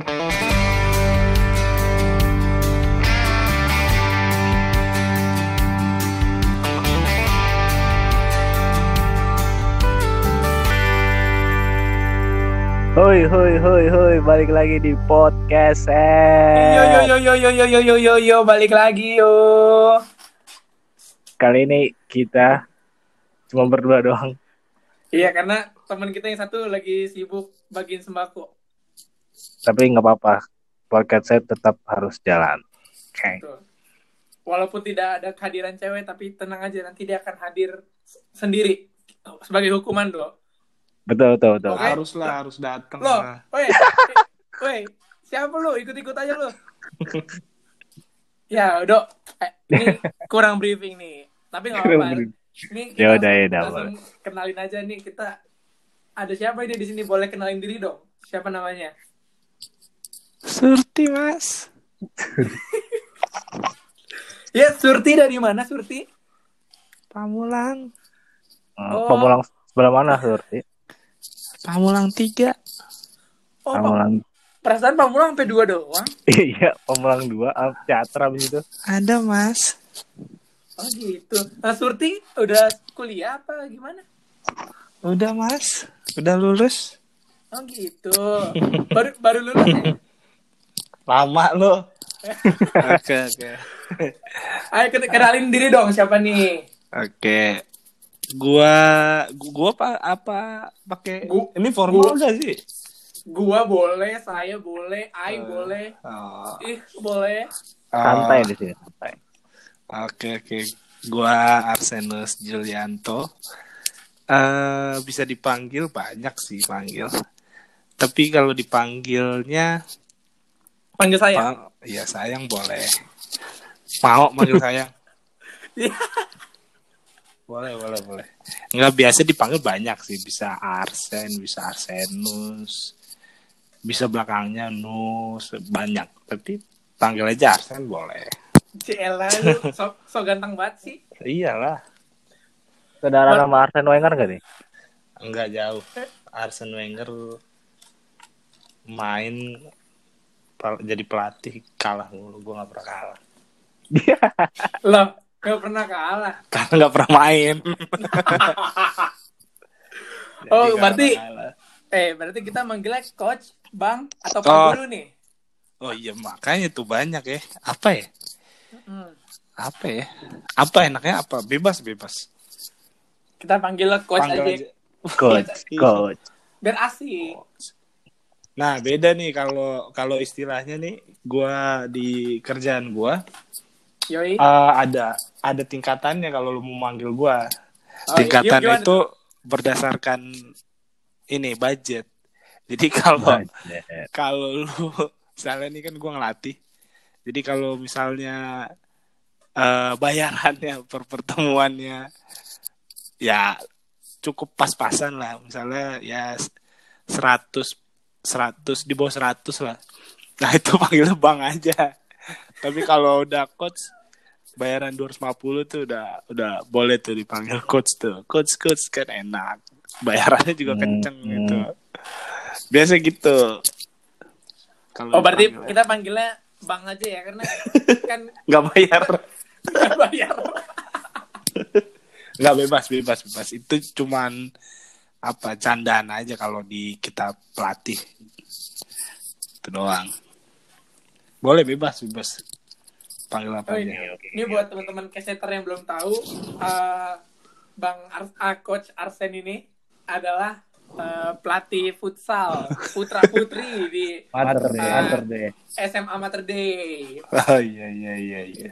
Hoi hoi hoi hoi balik lagi di podcast Yo yo yo yo yo yo yo yo yo yo balik lagi yo. Kali ini kita cuma berdua doang. Iya karena teman kita yang satu lagi sibuk bagiin sembako. Tapi nggak apa-apa. Podcast saya tetap harus jalan. Oke. Tuh. Walaupun tidak ada kehadiran cewek tapi tenang aja nanti dia akan hadir sendiri sebagai hukuman loh. Betul betul betul. Oke. harus lah harus datang Loh, lah woi, woi, siapa lu? Ikut-ikut aja lu. ya, udah. Eh, ini kurang briefing nih. Tapi nggak apa-apa. Ini kita Ya udah, ya udah, kenalin aja nih kita ada siapa ini di sini boleh kenalin diri dong. Siapa namanya? Surti mas Ya, Surti dari mana Surti? Pamulang Hmm, Oh. Pemulang sebelah mana Surti? Pamulang tiga Oh, Pemulang. perasaan Pamulang sampai dua doang. Iya, pemulang dua. ah, Teater abis itu. ada mas Oh gitu. Nah, Surti udah kuliah apa gimana? udah mas udah lulus Oh gitu. Baru baru lulus ya? lama lo oke oke Ayo ken- kenalin diri dong siapa nih? oke gua gu- gua apa apa pakai ini formal gua- gak sih Gua boleh, saya boleh, Ai Eh. boleh, Oh, ih boleh. Santai di sini, santai. Oke oke, gua Arsenus Julianto. eh bisa dipanggil banyak sih panggil. Tapi kalau dipanggilnya, Panggil saya. pa- ya sayang boleh. Mau manggil sayang? Iya. boleh boleh boleh. Nggak biasa dipanggil banyak sih. Bisa Arsen, bisa Arsenus, bisa belakangnya Nus, banyak. Tapi panggil aja Arsen boleh. Ciela lu so, so ganteng banget sih. Iyalah. Saudara nama Arsene Wenger gak nih? Enggak jauh. Arsene Wenger main jadi pelatih kalah mulu. Gue nggak pernah kalah. Loh, gak pernah kalah. Karena nggak pernah main. Oh, berarti-. Eh, berarti kita manggilnya coach, bang, atau Oh. pak guru nih? Oh iya makanya tuh banyak ya. Apa ya? Hmm. Apa ya? Apa enaknya apa? Bebas bebas. Kita panggilnya coach Panggil aja. aja. Coach, coach. Biar asik. Nah beda nih kalau kalau istilahnya nih, gua di kerjaan gua Yoi. eh, ada ada tingkatannya kalau lu mau manggil gua. Oh, tingkatan gimana itu berdasarkan ini budget. Jadi kalau kalau lu misalnya ini kan gua ngelatih. Jadi kalau misalnya eh bayarannya per pertemuannya ya cukup pas-pasan lah. Misalnya ya 100 100 di bawah 100 lah. Nah, itu panggilnya Bang aja. Tapi kalau udah coach bayaran 250 tuh udah udah boleh tuh dipanggil coach tuh. Coach coach kan enak. Bayarannya juga Hmm, kenceng hmm. gitu. Biasa gitu. Kalau Oh, berarti dipanggil- kita panggilnya bang aja ya, karena kan nggak bayar. nggak bayar. nggak bebas bebas bebas itu cuman apa candaan aja kalau di kita pelatih itu doang boleh bebas bebas panggil apa Oh, aja ini, ini buat teman-teman keseter yang belum tahu, eh, Bang Ars ah, Coach Arsen ini adalah eh, pelatih futsal putra putri di Mater deh, Ah. mater deh. SMA Mater Dei. oh iya iya iya iya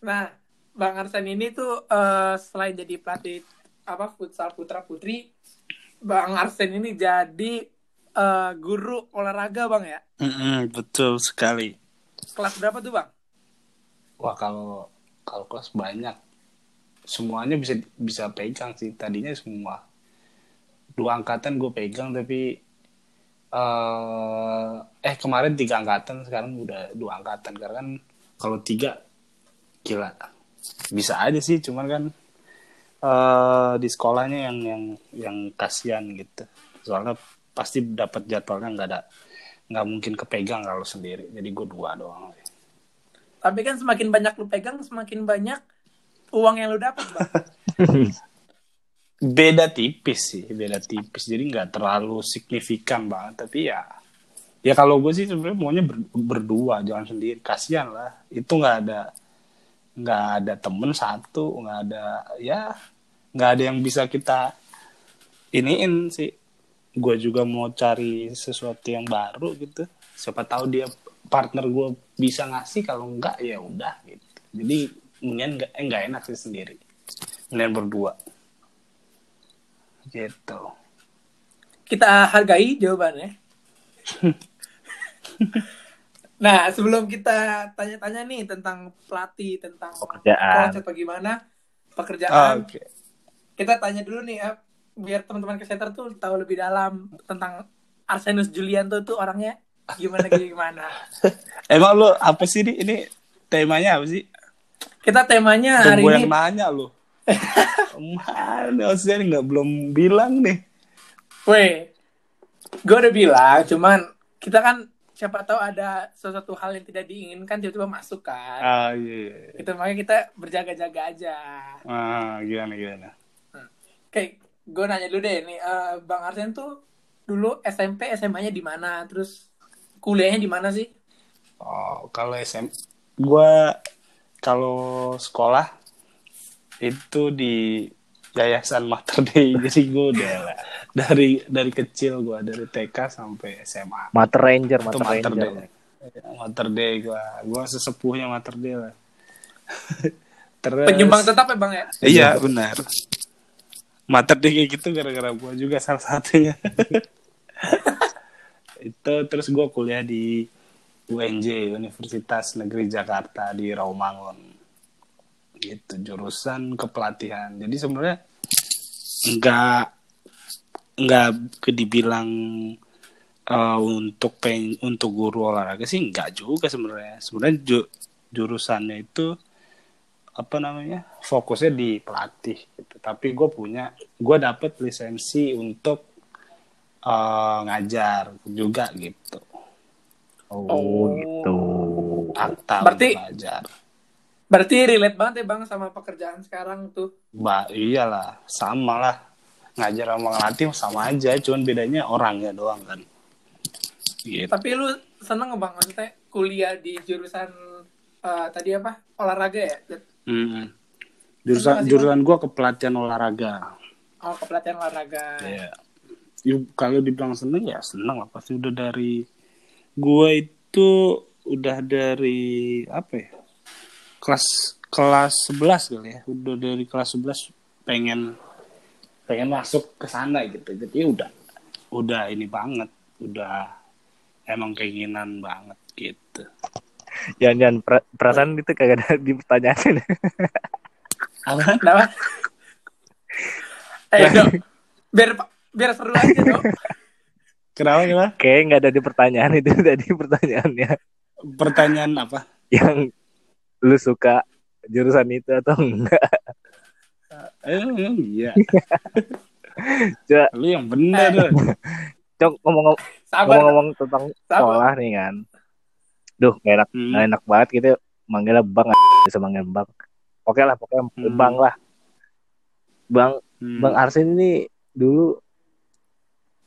Nah, Bang Arsen ini tuh eh, selain jadi pelatih apa futsal putra putri, Bang Arsen ini jadi eh, guru olahraga bang ya. Mm-mm, betul sekali. Kelas berapa tuh bang? wah kalau kalau kelas banyak. Semuanya bisa bisa pegang sih. Tadinya semua dua angkatan gue pegang tapi eh eh kemarin tiga angkatan sekarang udah dua angkatan. Karena kan kalau tiga gila. Bisa aja sih cuman kan eh di sekolahnya yang yang yang kasihan gitu. Soalnya pasti dapat jadwalnya nggak ada nggak mungkin kepegang kalau sendiri. Jadi gue dua doang. Tapi kan semakin banyak lu pegang, semakin banyak uang yang lu dapat, beda tipis sih beda tipis. Jadi nggak terlalu signifikan banget tapi ya ya kalau gue sih sebenarnya maunya ber- berdua jangan sendiri. Kasihan lah. Itu nggak ada nggak ada temen satu nggak ada ya nggak ada yang bisa kita iniin sih. Gue juga mau cari sesuatu yang baru gitu. Siapa tahu dia partner gue bisa ngasih kalau enggak ya udah gitu. Jadi mendingan nggak eh, nggak enak sih sendiri. Mendingan berdua. Gitu. Kita hargai jawabannya. nah, sebelum kita tanya-tanya nih tentang pelatih, tentang Pekerjaan. atau gimana Ah, pekerjaan, oke kita tanya dulu nih, Ap, biar teman-teman keseter tuh tahu lebih dalam tentang Arsenus Julianto tuh orangnya gimana gimana. emang lu apa sih ini ini temanya apa sih Kita temanya hari Tunggu ini yang nanya lu mana ini nggak belum bilang nih Weh, gue udah bilang, cuman kita kan siapa tahu ada sesuatu hal yang tidak diinginkan tiba-tiba masuk kan. ah iya, iya. Itu makanya kita berjaga-jaga aja. ah gimana gimana Oke, gue nanya dulu deh nih, eh, Bang Arsen tuh dulu SMP SMA-nya di mana, terus kuliahnya di mana sih? oh kalau SM gua kalau sekolah itu di Yayasan Mater Dei jadi gue udah lah dari dari kecil gua dari TK sampai SMA Mater Ranger, itu Mater Mater Ranger. Dei Mater Dei gua gua sesepuhnya Mater Dei lah terus Penyumbang tetap ya Bang ya? Iya benar. Mater deh kayak gitu gara-gara gua juga salah satunya. itu terus gua kuliah di UNJ Universitas Negeri Jakarta di Rawamangun. Gitu jurusan kepelatihan. Jadi sebenarnya enggak enggak dibilang eh, untuk peng untuk guru olahraga sih enggak juga sebenarnya. Sebenarnya ju- jurusannya itu apa namanya fokusnya di pelatih gitu tapi gue punya gue dapet lisensi untuk eh, ngajar juga gitu Oh, Oh. gitu. akta Berarti- ngajar Berarti relate banget ya Bang sama pekerjaan sekarang tuh. ba iyalah sama lah ngajar sama ngelatih sama aja cuman bedanya orangnya doang kan gitu Tapi lu seneng nggak Bang maksudnya kuliah di jurusan eh, tadi apa? Olahraga ya? Mm. Jurusan Masih- jurusan gue kepelatihan olahraga. Oh, kepelatihan olahraga. Iya. Yu- kalau dibilang seneng ya seneng lah. Pasti udah dari gue itu udah dari apa ya kelas kelas 11 kali ya. Udah dari kelas 11 pengen pengen masuk ke sana gitu. Jadi udah udah ini banget. Udah emang keinginan banget gitu. Jangan-jangan per- perasaan itu kagak ada di pertanyaan. Apa Kenapa? Eh, dong. Biar biar seru aja dong. kenapa kenapa Kayak nggak ada di pertanyaan itu tadi pertanyaannya. pertanyaan apa Yang lu suka jurusan itu atau enggak? eh iya Coba lu yang bener Eh. Cok ngomong ngomong tentang Sabar. sekolah nih kan. Duh, gak enak, Hmm. nggak enak banget gitu manggilnya Bang bisa manggil Bang. Oke lah, pokoknya Hmm. Bang lah. Bang Hmm. Bang Arsin ini dulu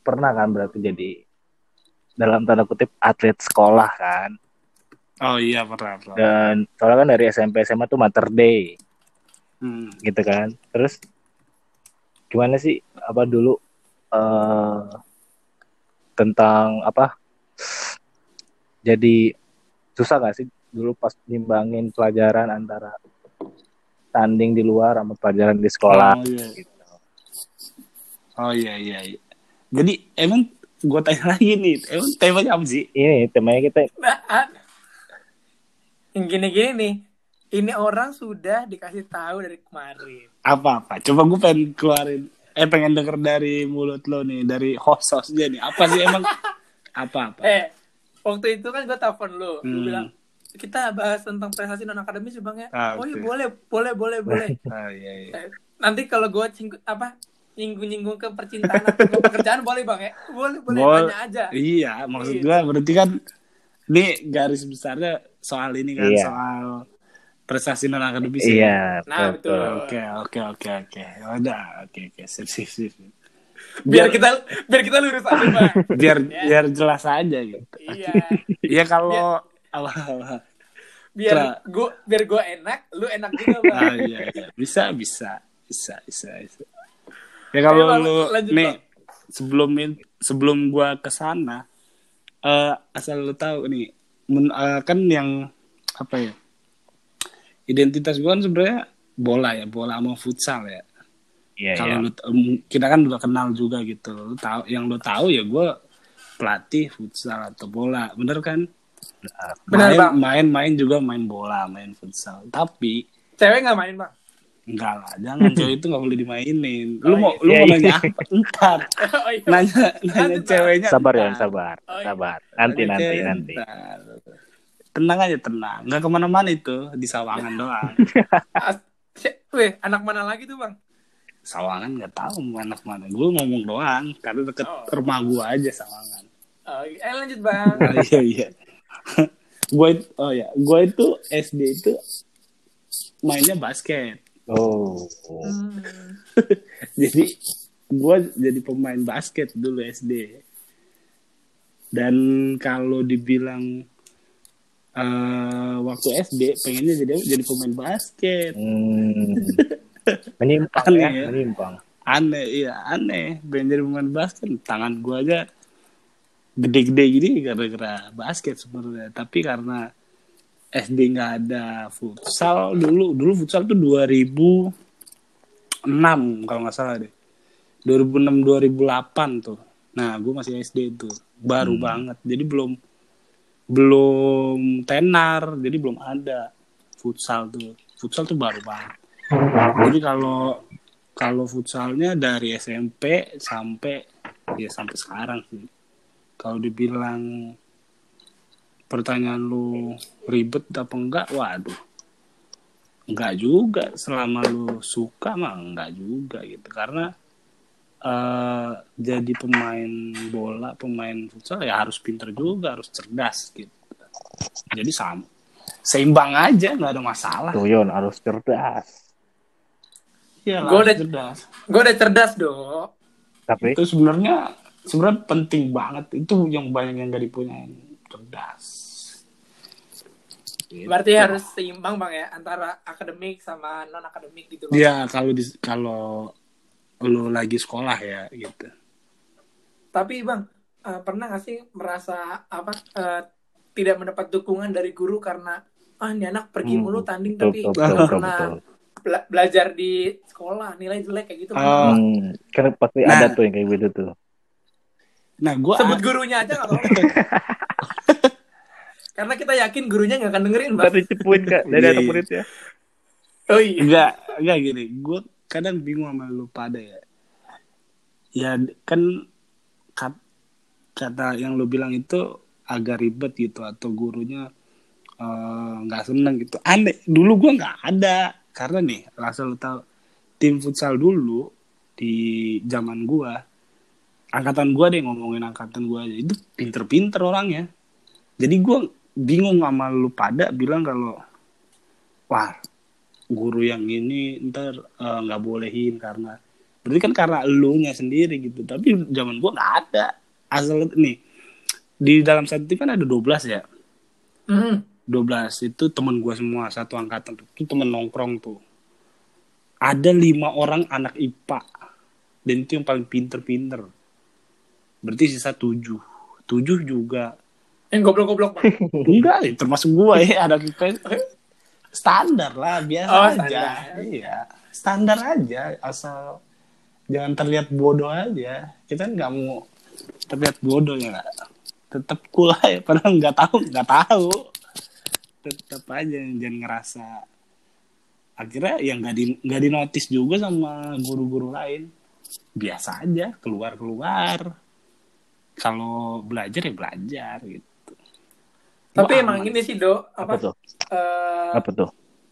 pernah kan berarti jadi dalam tanda kutip atlet sekolah kan. oh iya pernah pernah Dan soalnya kan dari SMP SMA tuh Mater Day Hmm. gitu kan. Terus gimana sih apa dulu eh tentang apa jadi susah gak sih dulu pas nimbangin pelajaran antara tanding di luar sama pelajaran di sekolah Oh iya. gitu. Oh iya iya. iya. Jadi emang gue tanya lagi nih, emang temanya apa sih? Ini temanya kita Nah, ah. yang gini-gini nih. Ini orang sudah dikasih tahu dari kemarin. Apa apa? Coba gue pengen keluarin, eh pengen denger dari mulut lo nih, dari host hostnya nih. Apa sih emang? apa apa? Eh, waktu itu kan gue telepon lu. Lu Hmm. bilang, kita bahas tentang prestasi non akademis ya bang ya. Ah, oh iya boleh, boleh, boleh, boleh. Oh iya iya. Eh, Nanti kalau gue singgung apa nyinggung-nyinggung ke percintaan atau ke pekerjaan boleh bang ya? Boleh, boleh Bol- tanya aja. Iya, maksud Gitu. gua berarti kan ini garis besarnya soal ini kan Iya. soal prestasi non akademis. ya? Iya, Nah, betul. Oke, oke, oke, oke. Ya Udah, oke, oke, sip, sip, sip. Biar kita biar kita lurus aja bang. biar Ya. biar jelas aja gitu. iya. Iya kalau awal Biar Tra. gua biar gua enak, lu enak juga bang. ah, iya, iya. bisa bisa bisa bisa, bisa. Ya kalau Ayo, lu lanjut, nih Bang. sebelum sebelum gua ke sana eh asal lu tahu nih men- eh, kan yang apa ya? Identitas gua kan sebenarnya bola ya, bola sama futsal ya. Iya, kalau iya. lu em, kita kan udah kenal juga gitu lu tahu yang lu tahu ya gue pelatih futsal atau bola bener kan Benar, main, Bang. main main juga main bola main futsal tapi Cewek nggak main bang? enggak lah jangan cewek itu nggak boleh dimainin lu Oh, mau iya. lu Iya, mau iya. nanya apa ntar oh iya. nanya nanya ceweknya Sabar ya, sabar, Oh, iya. sabar. Nanti, Nanya nanti, nanti. ntar. tenang aja tenang nggak ke mana-mana itu di sawangan doang si- Weh, anak mana lagi tuh bang? sawangan nggak tahu mau anak mana gue ngomong doang karena deket Oh. rumah gue aja sawangan Oh, eh lanjut bang. Ah, iya iya. gue oh ya, gue itu SD itu mainnya basket. Oh, Hmm. Jadi gue jadi pemain basket dulu SD. Dan kalau dibilang eh, waktu SD pengennya jadi jadi pemain basket. hmm. menyimpang Aneh ya, ya. menyimpang. Aneh, iya aneh. Pengen jadi pemain basket. Tangan gue aja gede-gede gini gara-gara basket sebenarnya. Tapi karena SD nggak ada futsal dulu. Dulu futsal tuh 2006 kalau nggak salah deh. 2006-2008 tuh. Nah, gue masih SD tuh. Baru banget. Jadi belum belum tenar. Jadi belum ada futsal tuh. Futsal tuh baru banget. Jadi kalau kalau futsalnya dari SMP sampai ya sampai sekarang sih. Kalau dibilang pertanyaan lu ribet apa enggak, waduh. Enggak juga selama lu suka mah enggak juga gitu. Karena eh jadi pemain bola, pemain futsal ya harus pinter juga, harus cerdas gitu. Jadi sama seimbang aja nggak ada masalah. Tuh Yon harus cerdas. Iya, harus udah- cerdas. Gue udah cerdas dong. Tapi itu sebenarnya sebenarnya penting banget itu yang banyak yang gak dipunyain cerdas Gitu. Berarti harus seimbang bang ya antara akademik sama non akademik gitu. Bang. ya kalau di kalau lu lagi sekolah ya gitu Tapi bang eh, pernah gak sih merasa apa eh, tidak mendapat dukungan dari guru karena ah ini anak pergi Hmm, mulu tanding betul, tapi betul, betul, bela- belajar di sekolah nilai jelek kayak gitu. Oh. Hmm, kan pasti Nah. ada tuh yang kayak gitu tuh. Nah gua Sebut gurunya aja nggak apa-apa. Karena kita yakin gurunya nggak akan dengerin bang. Tadi cepuin kak dari Iya, anak iya. muridnya. Oh iya. enggak enggak gini gua kadang bingung sama lu pada ya ya kan kat- kata yang lu bilang itu agak ribet gitu atau gurunya eh, nggak seneng gitu aneh dulu gua nggak ada karena nih asal lu tahu tim futsal dulu di zaman gua angkatan gua deh ngomongin angkatan gua aja. Itu pinter-pinter orangnya. Jadi gua bingung sama lu pada bilang kalau wah guru yang ini ntar eh, nggak bolehin karena berarti kan karena elunya sendiri gitu. Tapi zaman gua nggak ada. Asal nih di dalam satu tim kan ada 12 ya? Hmm. 12 itu temen gua semua satu angkatan tuh. Itu temen nongkrong tuh. Ada lima orang anak IPA dan itu yang paling pinter-pinter berarti sisa tujuh. Tujuh juga. Yang goblok-goblok bang. enggak ya, termasuk gua ya. Anak IPA standar lah biasa Oh, aja. iya. Standar aja asal jangan terlihat bodoh aja. Kita nggak mau terlihat bodoh ya. Tetap cool aja padahal nggak tahu nggak tahu. Tetap aja jangan ngerasa. Akhirnya yang nggak di nggak dinotis juga sama guru-guru lain. Biasa aja keluar keluar kalau belajar ya belajar gitu Tapi Gua emang aman. ini sih do Apa apa, tuh? eh, Apa tuh?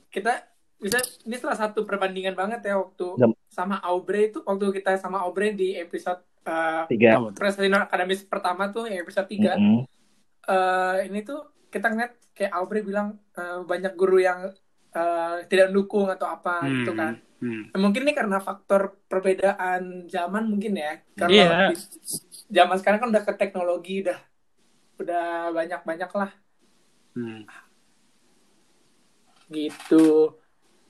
kita bisa ini salah satu perbandingan banget ya waktu Jam- sama Aubrey itu waktu kita sama Aubrey di episode uh, Tiga. President Akademis pertama tuh yang episode 3 Mm-mm. eh ini tuh kita ngeliat kayak Aubrey bilang eh, banyak guru yang eh, tidak mendukung atau apa Hmm, gitu kan. hmm. Nah, mungkin ini karena faktor perbedaan zaman mungkin ya. Karena lebih- zaman sekarang kan udah ke teknologi udah udah banyak-banyak lah Hmm. gitu.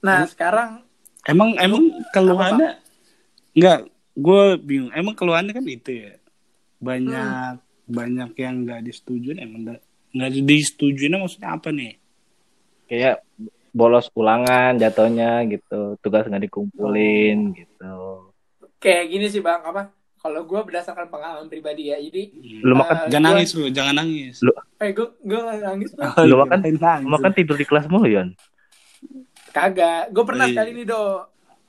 Nah, sekarang Emang emang keluhannya nggak gue bingung. Emang keluhannya kan itu ya banyak banyak yang nggak disetujuin emang nggak nggak disetujuinnya maksudnya apa nih? Kayak bolos ulangan jatuhnya gitu. Tugas nggak dikumpulin gitu. kayak gini sih Bang, apa? Kalau gue berdasarkan pengalaman pribadi ya, jadi Hmm. Lu Eh, makan jangan gua- nangis lu, jangan nangis. Lu- eh gue gue nangis. Oh, Lu iya, makan- nangis. Makan tidur di kelas mulu, Yon. Kagak. Gue pernah Iya. sekali nih, Do.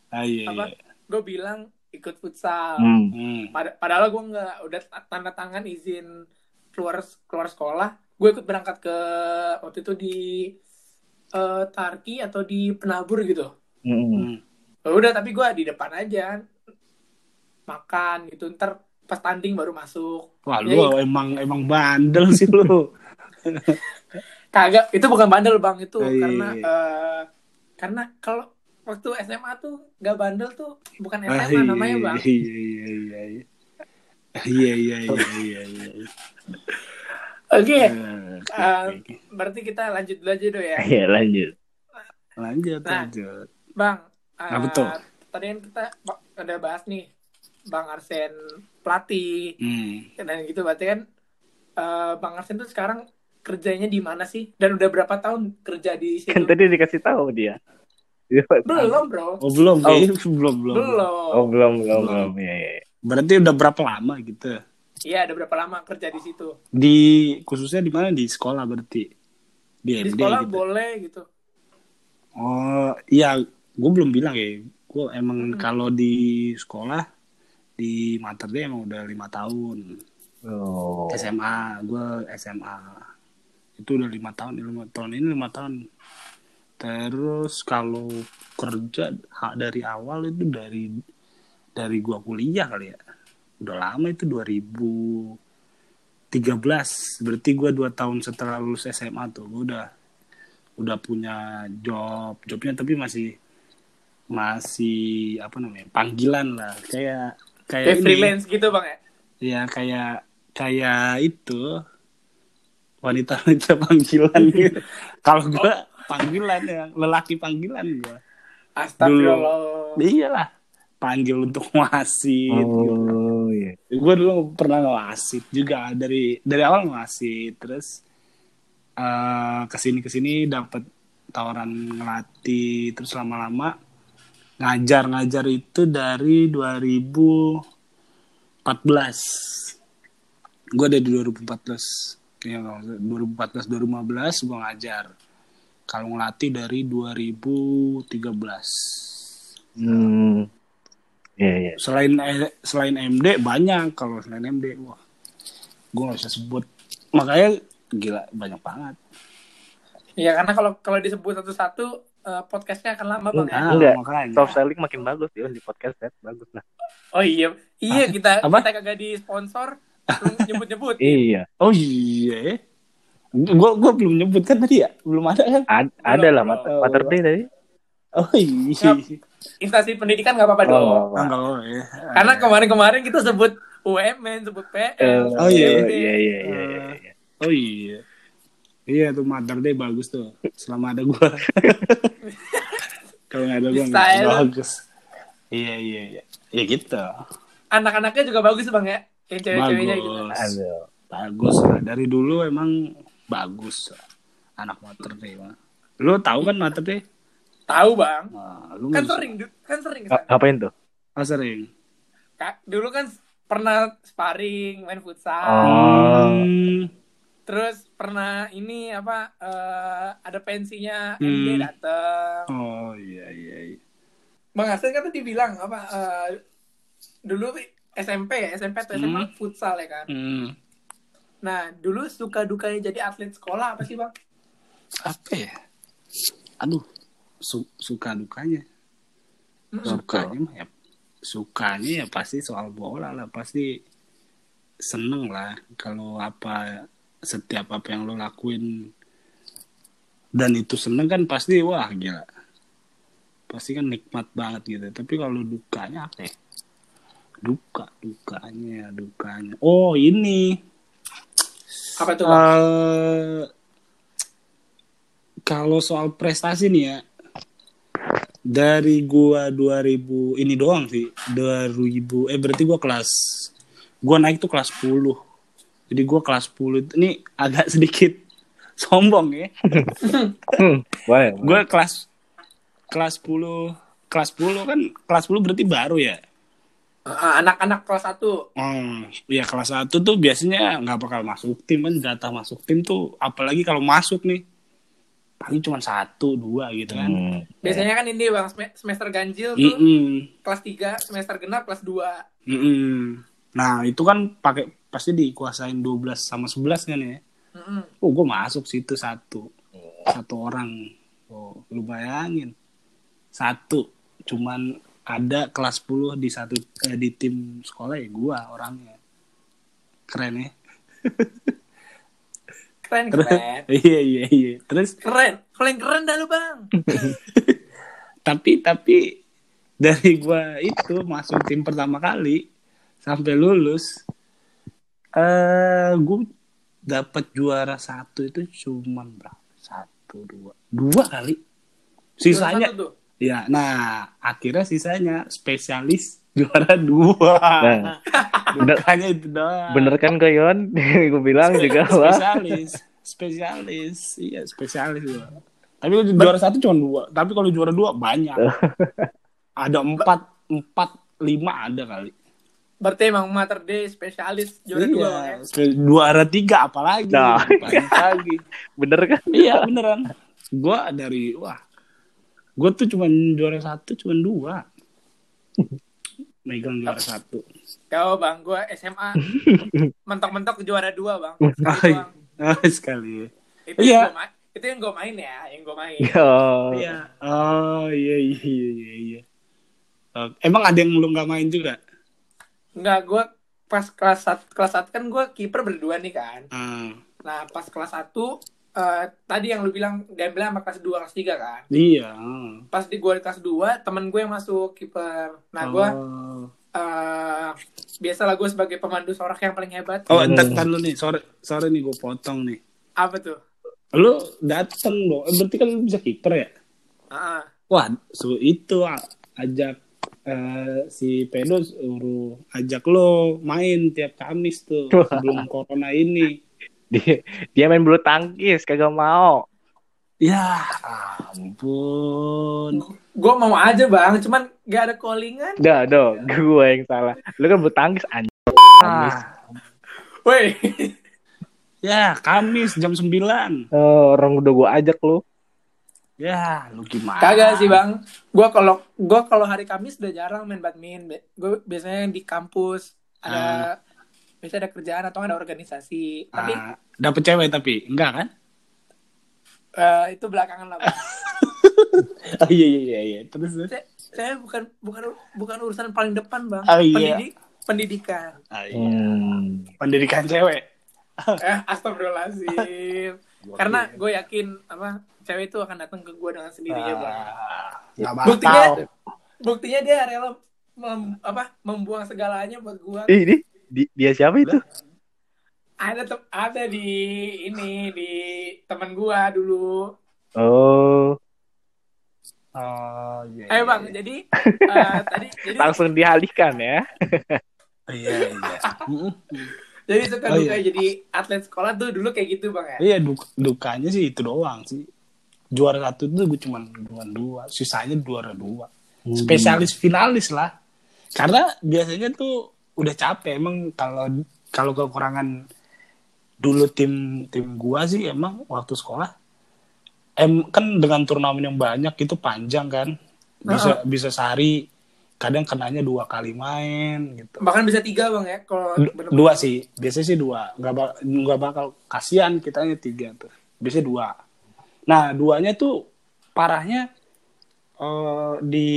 Ah, iya, Apa? iya. Gue bilang ikut futsal. Hmm. Hmm. Pad- padahal gue nggak udah ta- tanda tangan izin keluar keluar sekolah gue ikut berangkat ke waktu itu di eh, Tarki atau di Penabur gitu Mm-mm. Hmm. Ya udah tapi gue di depan aja makan gitu ntar pas tanding baru masuk Wah, Ya, lu emang emang bandel sih lu. kagak itu bukan bandel bang itu Oh, iya, karena iya. eh, karena kalau waktu SMA tuh gak bandel tuh bukan Ah, SMA namanya bang Iya, iya, iya, iya. Iya, iya, iya, iya, iya. oke Eh, oke. berarti kita lanjut dulu aja do ya Iya, lanjut. Lanjut, Nah. lanjut. Bang, Ah, eh, betul. tadi kan kita udah bahas nih Bang Arsen pelatih Hmm. dan gitu berarti kan eh, Bang Arsen tuh sekarang kerjanya di mana sih? Dan udah berapa tahun kerja di situ? Kan tadi dikasih tahu dia. Dia Belum, Bro. Oh, belum, Oh. belum, belum. Belum. Oh, belum, belum, belum. Iya, iya. Berarti udah berapa lama gitu? Iya, udah berapa lama kerja di situ? Di khususnya di mana di sekolah berarti? Di, Di MD sekolah gitu. boleh gitu. Oh, iya, gue belum bilang ya. Gue emang Hmm. kalau di sekolah di Mater Dei emang udah lima tahun. Oh. SMA, gue SMA. Itu udah lima tahun, lima tahun ini lima tahun. Terus kalau kerja ha- dari awal itu dari dari gua kuliah kali ya. Udah lama itu 2013. Berarti gua dua tahun setelah lulus SMA tuh. Gua udah udah punya job. Jobnya tapi masih masih apa namanya? panggilan lah. Kayak kayak Kayak ini. freelance gitu, Bang ya? Ya kayak kayak itu wanita-wanita panggilan gitu. Kalau gua panggilan ya, lelaki panggilan gua. Astagfirullah. Iyalah, panggil untuk wasit. gitu. Oh, iya. Gua dulu pernah ngewasit juga dari dari awal ngewasit, terus eh ke sini ke sini dapat tawaran ngelatih, terus lama-lama ngajar-ngajar itu dari 2014. Gue dari 2014. Ya, 2014 2015 gue ngajar. Kalau ngelatih dari 2013. Hmm. Iya, iya. Selain eh, selain MD banyak kalau selain MD wah. Gue gak bisa sebut. Makanya gila banyak banget. Iya, karena kalau kalau disebut satu-satu eh, podcastnya akan lama, Bang ya? Ah, Enggak. makanya. Soft selling makin bagus Yon di podcast set bagus lah. Oh iya. Iya, kita Apa? kita kagak di sponsor nyebut-nyebut. Iya. Oh iya. Gue gue belum nyebut kan tadi ya? Belum ada kan? Ad- ada lah mat. Mater Day tadi. Oh iya. Instansi pendidikan nggak apa-apa dong. Oh, Enggak oh, ya. Karena kemarin-kemarin kita sebut UMN, sebut PL. Oh, iya. Iya iya iya iya. iya. Oh iya. Iya tuh Mother Day bagus tuh. Selama ada gua. Kalau nggak ada gua nggak bagus. Iya iya iya. Ya gitu. Anak-anaknya juga bagus bang ya, yang cewek-ceweknya gitu. Bagus. Aduh. Bagus lah. Dari dulu emang bagus. Anak Mother Day mah. Lu tahu kan Mother Day? Tahu bang, Nah, lu kan sering, kan sering. Nga- Ngapain tuh? Oh, sering. Kak, dulu kan pernah sparring, main futsal, Oh. Hmm. Terus pernah ini apa eh, ada pensinya Hmm. MD dateng. Oh iya iya. iya. Bang Hasan kan tadi bilang apa eh, dulu SMP ya, SMP atau SMA Hmm. futsal ya kan. Hmm. Nah dulu suka dukanya jadi atlet sekolah apa sih bang? Apa ya? Aduh. su- suka dukanya Mm-mm. sukanya mah ya sukanya ya pasti soal bola lah pasti seneng lah kalau apa setiap apa yang lo lakuin dan itu seneng kan pasti wah gila pasti kan nikmat banget gitu tapi kalau dukanya apa ya? duka dukanya dukanya oh ini Apa tuh? Bang? Eh, kalau soal prestasi nih ya dari gua 2000 ini doang sih 2000 eh berarti gua kelas gua naik tuh kelas 10 jadi gua kelas 10 ini agak sedikit sombong ya Hmm, gua kelas kelas 10 kelas 10 kan kelas 10 berarti baru ya Ah, Anak-anak kelas 1. Hmm, ya kelas 1 tuh biasanya nggak bakal masuk tim kan jatah masuk tim tuh apalagi kalau masuk nih paling cuma satu dua gitu kan. Hmm. Biasanya kan ini Bang sem- semester ganjil tuh Mm-mm, kelas 3, semester genap kelas 2. mm-mm. Nah itu kan pakai pasti dikuasain 12 sama 11 kan ya. Mm-mm. Oh gue masuk situ satu satu orang. Oh lu bayangin satu cuman ada kelas 10 di satu eh, di tim sekolah ya gua orangnya keren ya. Keren keren. iya iya iya. Terus Keren. Paling keren dah lu, Bang. tapi tapi dari gua itu masuk tim pertama kali sampai lulus eh gua dapat juara satu itu cuman berapa? Satu dua dua kali. Sisanya. Ya nah akhirnya sisanya spesialis juara dua. Nah, bener, hanya itu doang. bener kan kok Yon? Gue bilang juga wah. spesialis spesialis. Iya spesialis gua. tapi kalau juara satu cuma dua. Tapi kalau juara dua banyak. Ada empat empat lima ada kali Berarti emang Mater Day spesialis juara dua Bang, ya. juara tiga apalagi Nah. lagi Bener kan? iya beneran gua dari wah gua tuh cuma juara satu cuma dua megang juara satu Kau Bang, gua SMA mentok-mentok juara dua Bang. Sekali. Ah, sekali Itu Iya. yang itu yang gue main ya, yang gue main. Oh. iya oh iya iya iya iya, iya Oh, emang ada yang lu nggak main juga Enggak, gue pas kelas satu, kelas satu kan gue kiper berdua nih kan. Ah, Nah pas kelas satu eh, tadi yang lu bilang diambil sama kelas 2, kelas 3 kan. iya Pas di gue di kelas 2, temen gue yang masuk kiper. Nah gue oh. eh biasalah gue sebagai pemandu sorak yang paling hebat. Oh, entar, entar lu nih, sore, sore nih gue potong nih. Apa tuh? Lu dateng dong, eh, berarti kan lu bisa kiper ya? Ah, Wah, su itu ajak eh, si Pedo suruh ajak lo main tiap Kamis tuh sebelum corona ini. Dia, dia main bulu tangkis, kagak mau. Ya ampun. gue mau aja bang, cuman gak ada callingan. Dah, do, gue yang salah. Lu kan bulu tangkis anjing. Ah, Woi, ya Kamis jam 9. Oh, orang udah gue ajak lu. Ya, lu gimana? kagak sih bang. Gue kalau gue kalau hari Kamis udah jarang main badminton. Gue biasanya di kampus ada biasanya ada kerjaan atau ada organisasi. Tapi Ah, dapet cewek tapi enggak kan? eh, itu belakangan lah. Bang. Oh iya iya iya, iya. Terus terus. saya, saya bukan bukan bukan urusan paling depan bang. Oh, iya. Pendidik, pendidikan. Ah, iya. Hmm. Pendidikan cewek. Eh, astagfirullahaladzim. Karena gue yakin apa cewek itu akan datang ke gue dengan sendirinya bang. Ah, nggak Buktinya, bakal. buktinya dia rela mem- apa membuang segalanya buat gue. Ih, ini di- dia siapa itu? Ada tem- ada di ini di teman gue dulu. Oh, Oh, iya, Eh iya, bang, iya. jadi eh, tadi jadi langsung dialihkan ya. Iya, iya. Jadi suka Oh, duka iya. jadi atlet sekolah tuh dulu kayak gitu bang ya. Iya, duk- dukanya sih itu doang sih. Juara satu tuh gue cuma dua dua, sisanya juara dua. Spesialis finalis lah. Karena biasanya tuh udah capek emang kalau kalau kekurangan dulu tim tim gua sih emang waktu sekolah em kan dengan turnamen yang banyak itu panjang kan. Bisa bisa sehari kadang kenanya dua kali main gitu. Bahkan bisa tiga bang ya kalau Du- bener- dua sih. Biasanya sih dua. Nggak bak- nggak bakal kasihan kitanya tiga tuh. Biasanya dua nah duanya tuh parahnya eh, di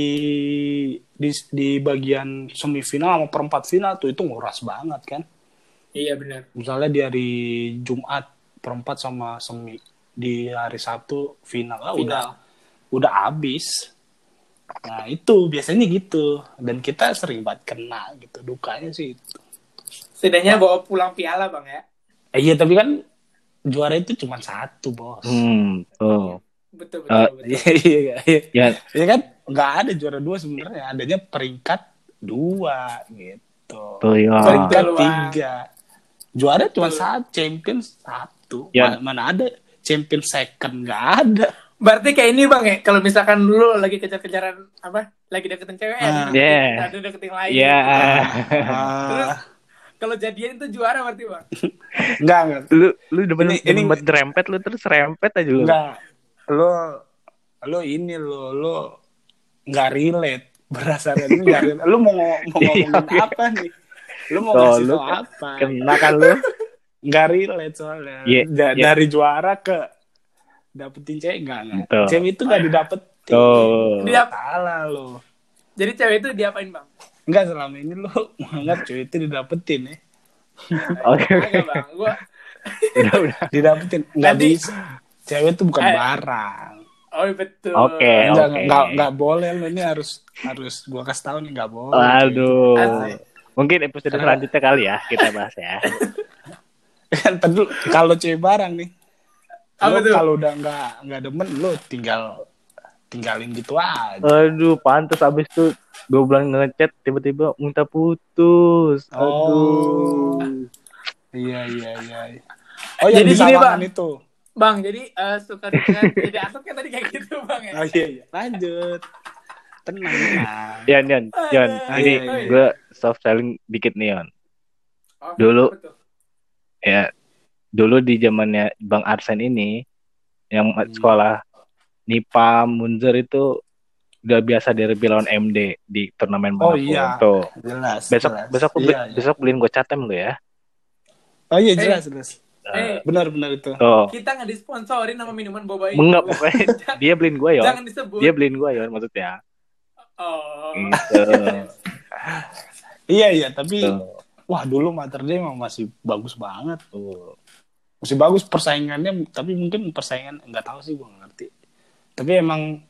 di di bagian semifinal sama perempat final tuh itu nguras banget kan. Iya benar. Misalnya di hari Jumat perempat sama semi di hari Sabtu final, ah, udah udah habis. Nah itu biasanya gitu dan kita sering banget kena gitu dukanya sih itu. Setidaknya bawa pulang piala bang ya. Eh, iya tapi kan juara itu cuma satu bos. Hmm, tuh. Betul betul. Eh, betul. Iya iya iya. Ya, Ya kan nggak ada juara dua sebenarnya adanya peringkat dua gitu. tuh ya. peringkat Betul, tiga juara cuma Betul. satu champion satu Ya. mana, mana ada champion second nggak ada Berarti kayak ini bang ya. Kalau misalkan lu lagi kejar-kejaran apa? Lagi deketin cewek ya. Ah. deketin- Yeah. Ada deketin lain. Ya. Terus Ah, kalau jadian itu juara berarti bang. nggak nggak lu lu demen Ini- ini- demen buat rempet lu terus rempet aja lu. nggak lo lo ini lo lo nggak relate berdasarkan ini nggak relate. lu mau mau ngomongin Iya. apa nih lu mau Tuh, ngasih lu tau apa Kena kan lu. nggak relate soalnya Iya, Da- iya. dari juara ke dapetin cewek nggak nggak Betul. cewek itu nggak didapetin Tuh. Dia salah lo jadi cewek itu diapain bang? Enggak selama ini lo menganggap cewek itu didapetin ya. Oke. Bang. Gua Udah udah. Didapetin. Enggak Nanti- bisa. Cewek itu bukan Eh. barang. Oh betul. Oke, Enggak, oke. enggak, enggak boleh lo ini harus harus gua kasih tahu nih enggak boleh. Waduh. Asik. Mungkin episode selanjutnya kali ya kita bahas ya. Kan kalau cewek barang nih. Apa tuh? kalau udah enggak enggak demen lo tinggal tinggalin gitu aja. Aduh, pantas abis itu dua bulan ngechat tiba-tiba minta putus. Oh. Aduh. Iya iya iya. Oh Jadi gini, Sawangan Bang. itu. Bang, jadi eh, suka dengan jadi asap kan tadi kayak gitu bang ya. Oh iya iya. Lanjut. Tenang. Yan, Yan, Yan. Aduh. Ini Iya, gue soft selling dikit nih, Yan. Oh, Dulu. betul. Ya, dulu di zamannya Bang Arsen ini, yang Hmm. sekolah Nipa Munzer itu udah biasa derby lawan MD di turnamen Oh, iya. Tuh. Jelas. Besok jelas. besok beli- Iya, iya. besok beliin gue catem lu ya. Oh iya jelas jelas. Eh, Benar benar itu. Tuh. kita nggak disponsorin sama minuman boba ini. Enggak pokoknya dia beliin gue ya. Jangan disebut. Dia beliin gue ya maksudnya. Oh. Gitu. Iya iya, tapi Tuh. wah dulu Mater Dei emang masih bagus banget. Tuh. Masih bagus persaingannya, tapi mungkin persaingan nggak tahu sih gue ngerti. Tapi emang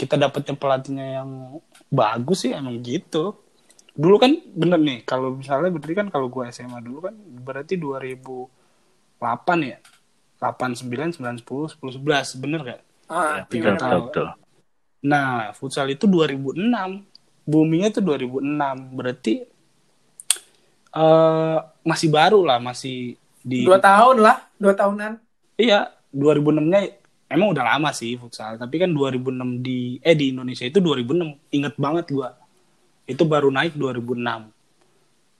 kita dapetnya pelatihnya yang bagus sih emang gitu. Dulu kan bener nih, kalau misalnya berarti kan kalau gue SMA dulu kan berarti 2008 ya. 8, 9, 9, 10, 10, 11. Bener gak? Ah, betul, Bang? betul. Nah, futsal itu 2006. Boomingnya tuh 2006. Berarti eh masih baru lah, masih di Dua tahun lah, dua tahunan. Iya, 2006-nya emang udah lama sih futsal, tapi kan 2006 di eh di Indonesia itu 2006. Ingat banget gua. Itu baru naik 2006.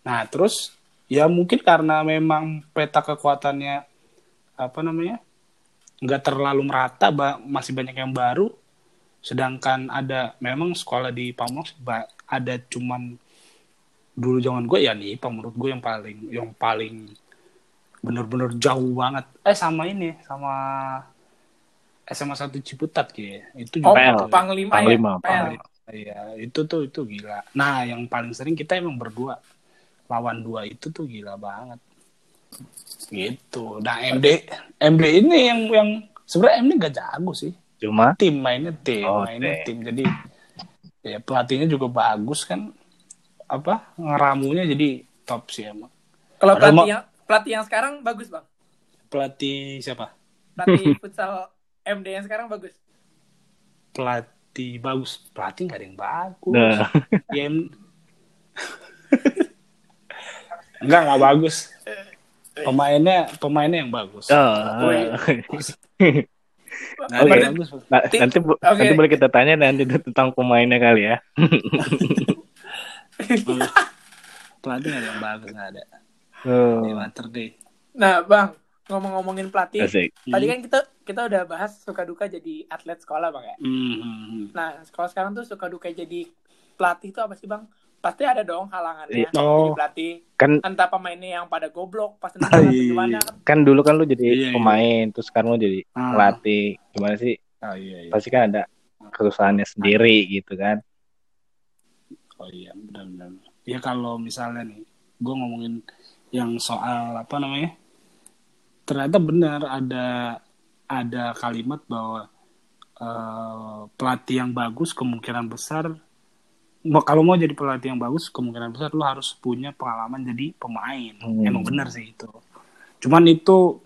Nah, terus ya mungkin karena memang peta kekuatannya apa namanya? nggak terlalu merata, masih banyak yang baru. Sedangkan ada memang sekolah di Pamong ada cuman dulu zaman gue ya nih, menurut gue yang paling yang paling bener-bener jauh banget. Eh sama ini, sama SMA 1 Ciputat gitu. Itu Oh, juga PL. Panglima, Panglima, ya. PL. Iya, itu tuh itu gila. Nah, yang paling sering kita emang berdua lawan dua itu tuh gila banget. Gitu. Nah, MD MD ini yang yang sebenarnya MD gak jago sih. Cuma Tim mainnya tim, Oh, mainnya tim. Jadi ya pelatihnya juga bagus kan. Apa? Ngeramunya jadi top sih emang. Kalau pelatih yang pelatih yang sekarang bagus bang. Pelatih siapa? Pelatih futsal MD yang sekarang bagus. Pelatih bagus. Pelatih gak ada yang bagus. Nah. Ya, Enggak, enggak bagus. Pemainnya pemainnya yang bagus. Oh. Nggak Oke. bagus. Tim- nanti Oke. nanti boleh kita tanya nanti tentang pemainnya kali ya. Pelatih nggak ada yang bagus nggak ada. Oh, Di Mater deh. Nah bang, ngomong-ngomongin pelatih. asik. Tadi kan kita kita udah bahas suka duka jadi atlet sekolah bang ya. Hmm. Nah sekolah sekarang tuh suka duka jadi pelatih itu apa sih bang? Pasti ada dong halangannya Iya. Oh. jadi pelatih. Kan Entah pemainnya yang pada goblok pas Ah, atau iya, gimana iya. kan. dulu kan lu jadi Iya, iya. pemain terus sekarang lu jadi Ah. pelatih. Gimana sih? Oh iya iya. Pasti kan ada kesusahannya sendiri gitu kan Oh iya, benar-benar. Ya kalau misalnya nih, gue ngomongin yang soal apa namanya, ternyata benar ada ada kalimat bahwa eh, pelatih yang bagus kemungkinan besar, kalau mau jadi pelatih yang bagus kemungkinan besar lo harus punya pengalaman jadi pemain. Hmm. Emang benar sih itu. Cuman itu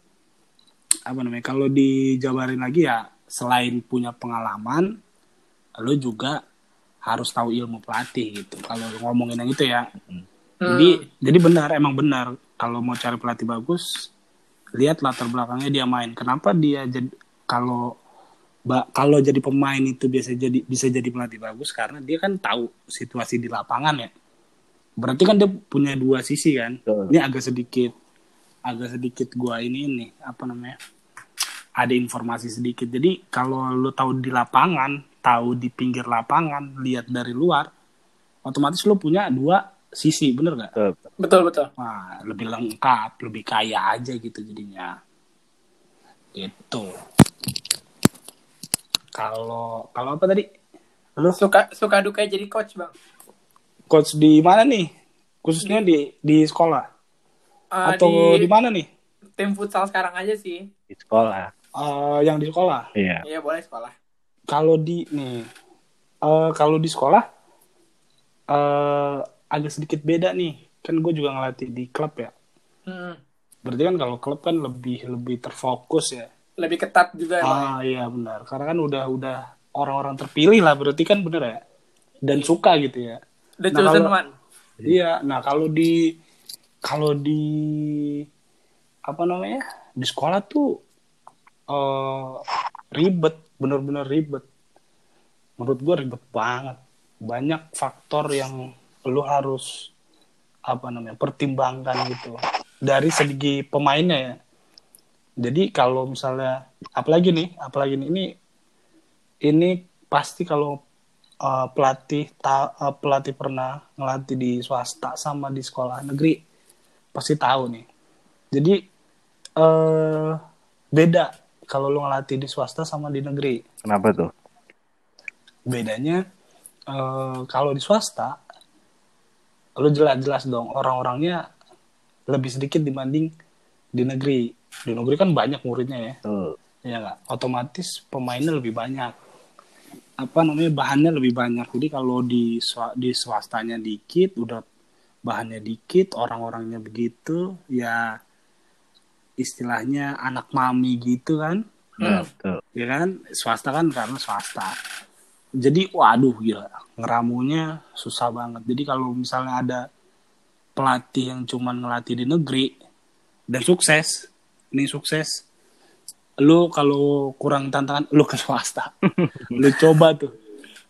apa namanya? Kalau dijabarin lagi ya selain punya pengalaman, lo juga harus tahu ilmu pelatih gitu. Kalau ngomongin yang itu ya. Hmm. Jadi jadi benar emang benar kalau mau cari pelatih bagus lihat latar belakangnya dia main. Kenapa dia jadi kalau kalau jadi pemain itu biasa jadi bisa jadi pelatih bagus karena dia kan tahu situasi di lapangan ya. Berarti kan dia punya dua sisi kan. Ini agak sedikit agak sedikit gua ini nih apa namanya? Ada informasi sedikit. Jadi kalau lu tahu di lapangan, tahu di pinggir lapangan, lihat dari luar, otomatis lu punya dua sisi, bener gak? Betul. Betul betul. Wah, lebih lengkap, lebih kaya aja gitu jadinya. Gitu. Kalau kalau apa tadi? Lu Suka suka duka jadi coach bang. coach di mana nih? Khususnya di di sekolah Eh, atau di, di mana nih? tim futsal sekarang aja sih. di sekolah Eh, yang di sekolah. iya Iya boleh sekolah. Kalau di nih, eh, kalau di sekolah eh agak sedikit beda nih. Kan gue juga ngelatih di klub ya. Hmm. Berarti kan kalau klub kan lebih lebih terfokus ya. Lebih ketat juga emang. Ah iya benar. Karena kan udah udah orang-orang terpilih lah berarti kan bener ya. Dan suka gitu ya. The Nah, chosen kalau- one. Iya. Nah kalau di kalau di apa namanya di sekolah tuh eh ribet, bener-bener ribet. Menurut gue ribet banget. Banyak faktor yang lu harus apa namanya pertimbangkan gitu dari segi pemainnya ya. Jadi kalau misalnya apalagi nih, apalagi nih ini ini pasti kalau uh, pelatih ta- uh, pelatih pernah ngelatih di swasta sama di sekolah negeri pasti tahu nih. Jadi eh beda kalau lu ngelatih di swasta sama di negeri. kenapa tuh Bedanya eh kalau di swasta lu jelas-jelas dong orang-orangnya lebih sedikit dibanding di negeri. Di negeri kan banyak muridnya ya. tuh ya nggak? Otomatis pemainnya lebih banyak. Apa namanya bahannya lebih banyak. Jadi kalau di swa- di swastanya dikit udah bahannya dikit orang-orangnya begitu ya istilahnya anak mami gitu kan? Nah, tuh ya kan? Swasta kan karena swasta jadi waduh gila. Ngeramunya susah banget. Jadi kalau misalnya ada pelatih yang cuman ngelatih di negeri dan sukses ini sukses lu kalau kurang tantangan lu ke swasta. Lu coba tuh.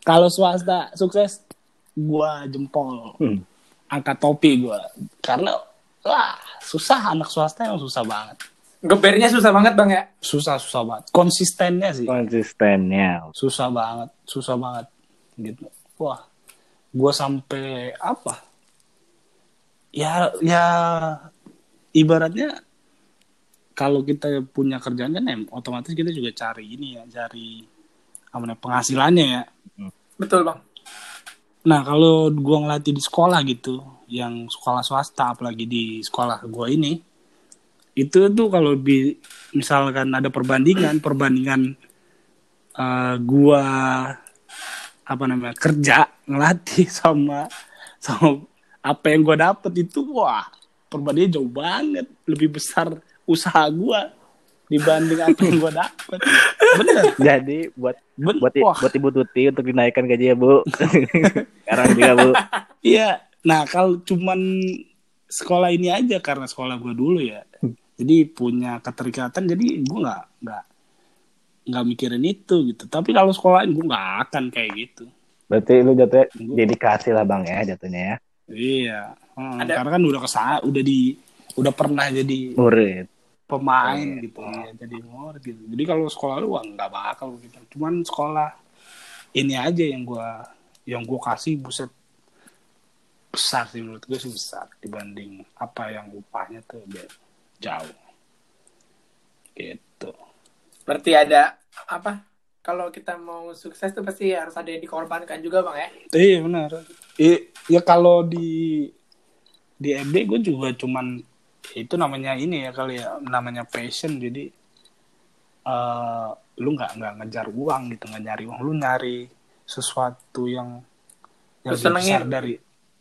Kalau swasta sukses gua jempol. Hmm. angkat topi gua. Karena wah susah. Anak swasta yang susah banget Gebernya susah banget bang ya. susah susah banget. Konsistennya sih. Konsistennya. Susah banget susah banget gitu. Wah gue sampai apa? Ya ya ibaratnya kalau kita punya kerjaan kan em otomatis kita juga cari ini ya cari apa namanya penghasilannya ya. Betul bang. nah kalau gue ngelatih di sekolah gitu yang sekolah swasta apalagi di sekolah gue ini itu tuh kalau di misalkan ada perbandingan perbandingan eh, gua apa namanya kerja ngelatih sama sama apa yang gua dapet itu wah perbandingan jauh banget lebih besar usaha gua dibanding apa yang gua dapet. Bener. Jadi buat bener buat wah. buat ibu tuti untuk dinaikkan gaji ya bu. Sekarang juga bu. Iya, nah kalau cuman sekolah ini aja karena sekolah gue dulu ya, jadi punya keterikatan, jadi gue nggak nggak nggak mikirin itu gitu. Tapi kalau sekolah gue nggak akan kayak gitu. berarti lu jatuhnya dedikasi lah bang ya jatuhnya ya Iya, Hmm, Ada- karena kan udah ke sana, udah di udah pernah jadi murid pemain gitu ya, jadi murid gitu. Jadi kalau sekolah lu wah, nggak bakal gitu. Cuman sekolah ini aja yang gue yang gue kasih buset besar sih menurut gue sih besar dibanding apa yang upahnya tuh jauh gitu Berarti ada apa? kalau kita mau sukses tuh pasti harus ada yang dikorbankan juga bang ya. Iya benar. Iya, ya kalau di di FB gue juga cuman itu namanya ini ya kali ya namanya passion jadi eh lu nggak nggak ngejar uang gitu nggak nyari uang lu nyari sesuatu yang yang Lu lebih senengin. besar dari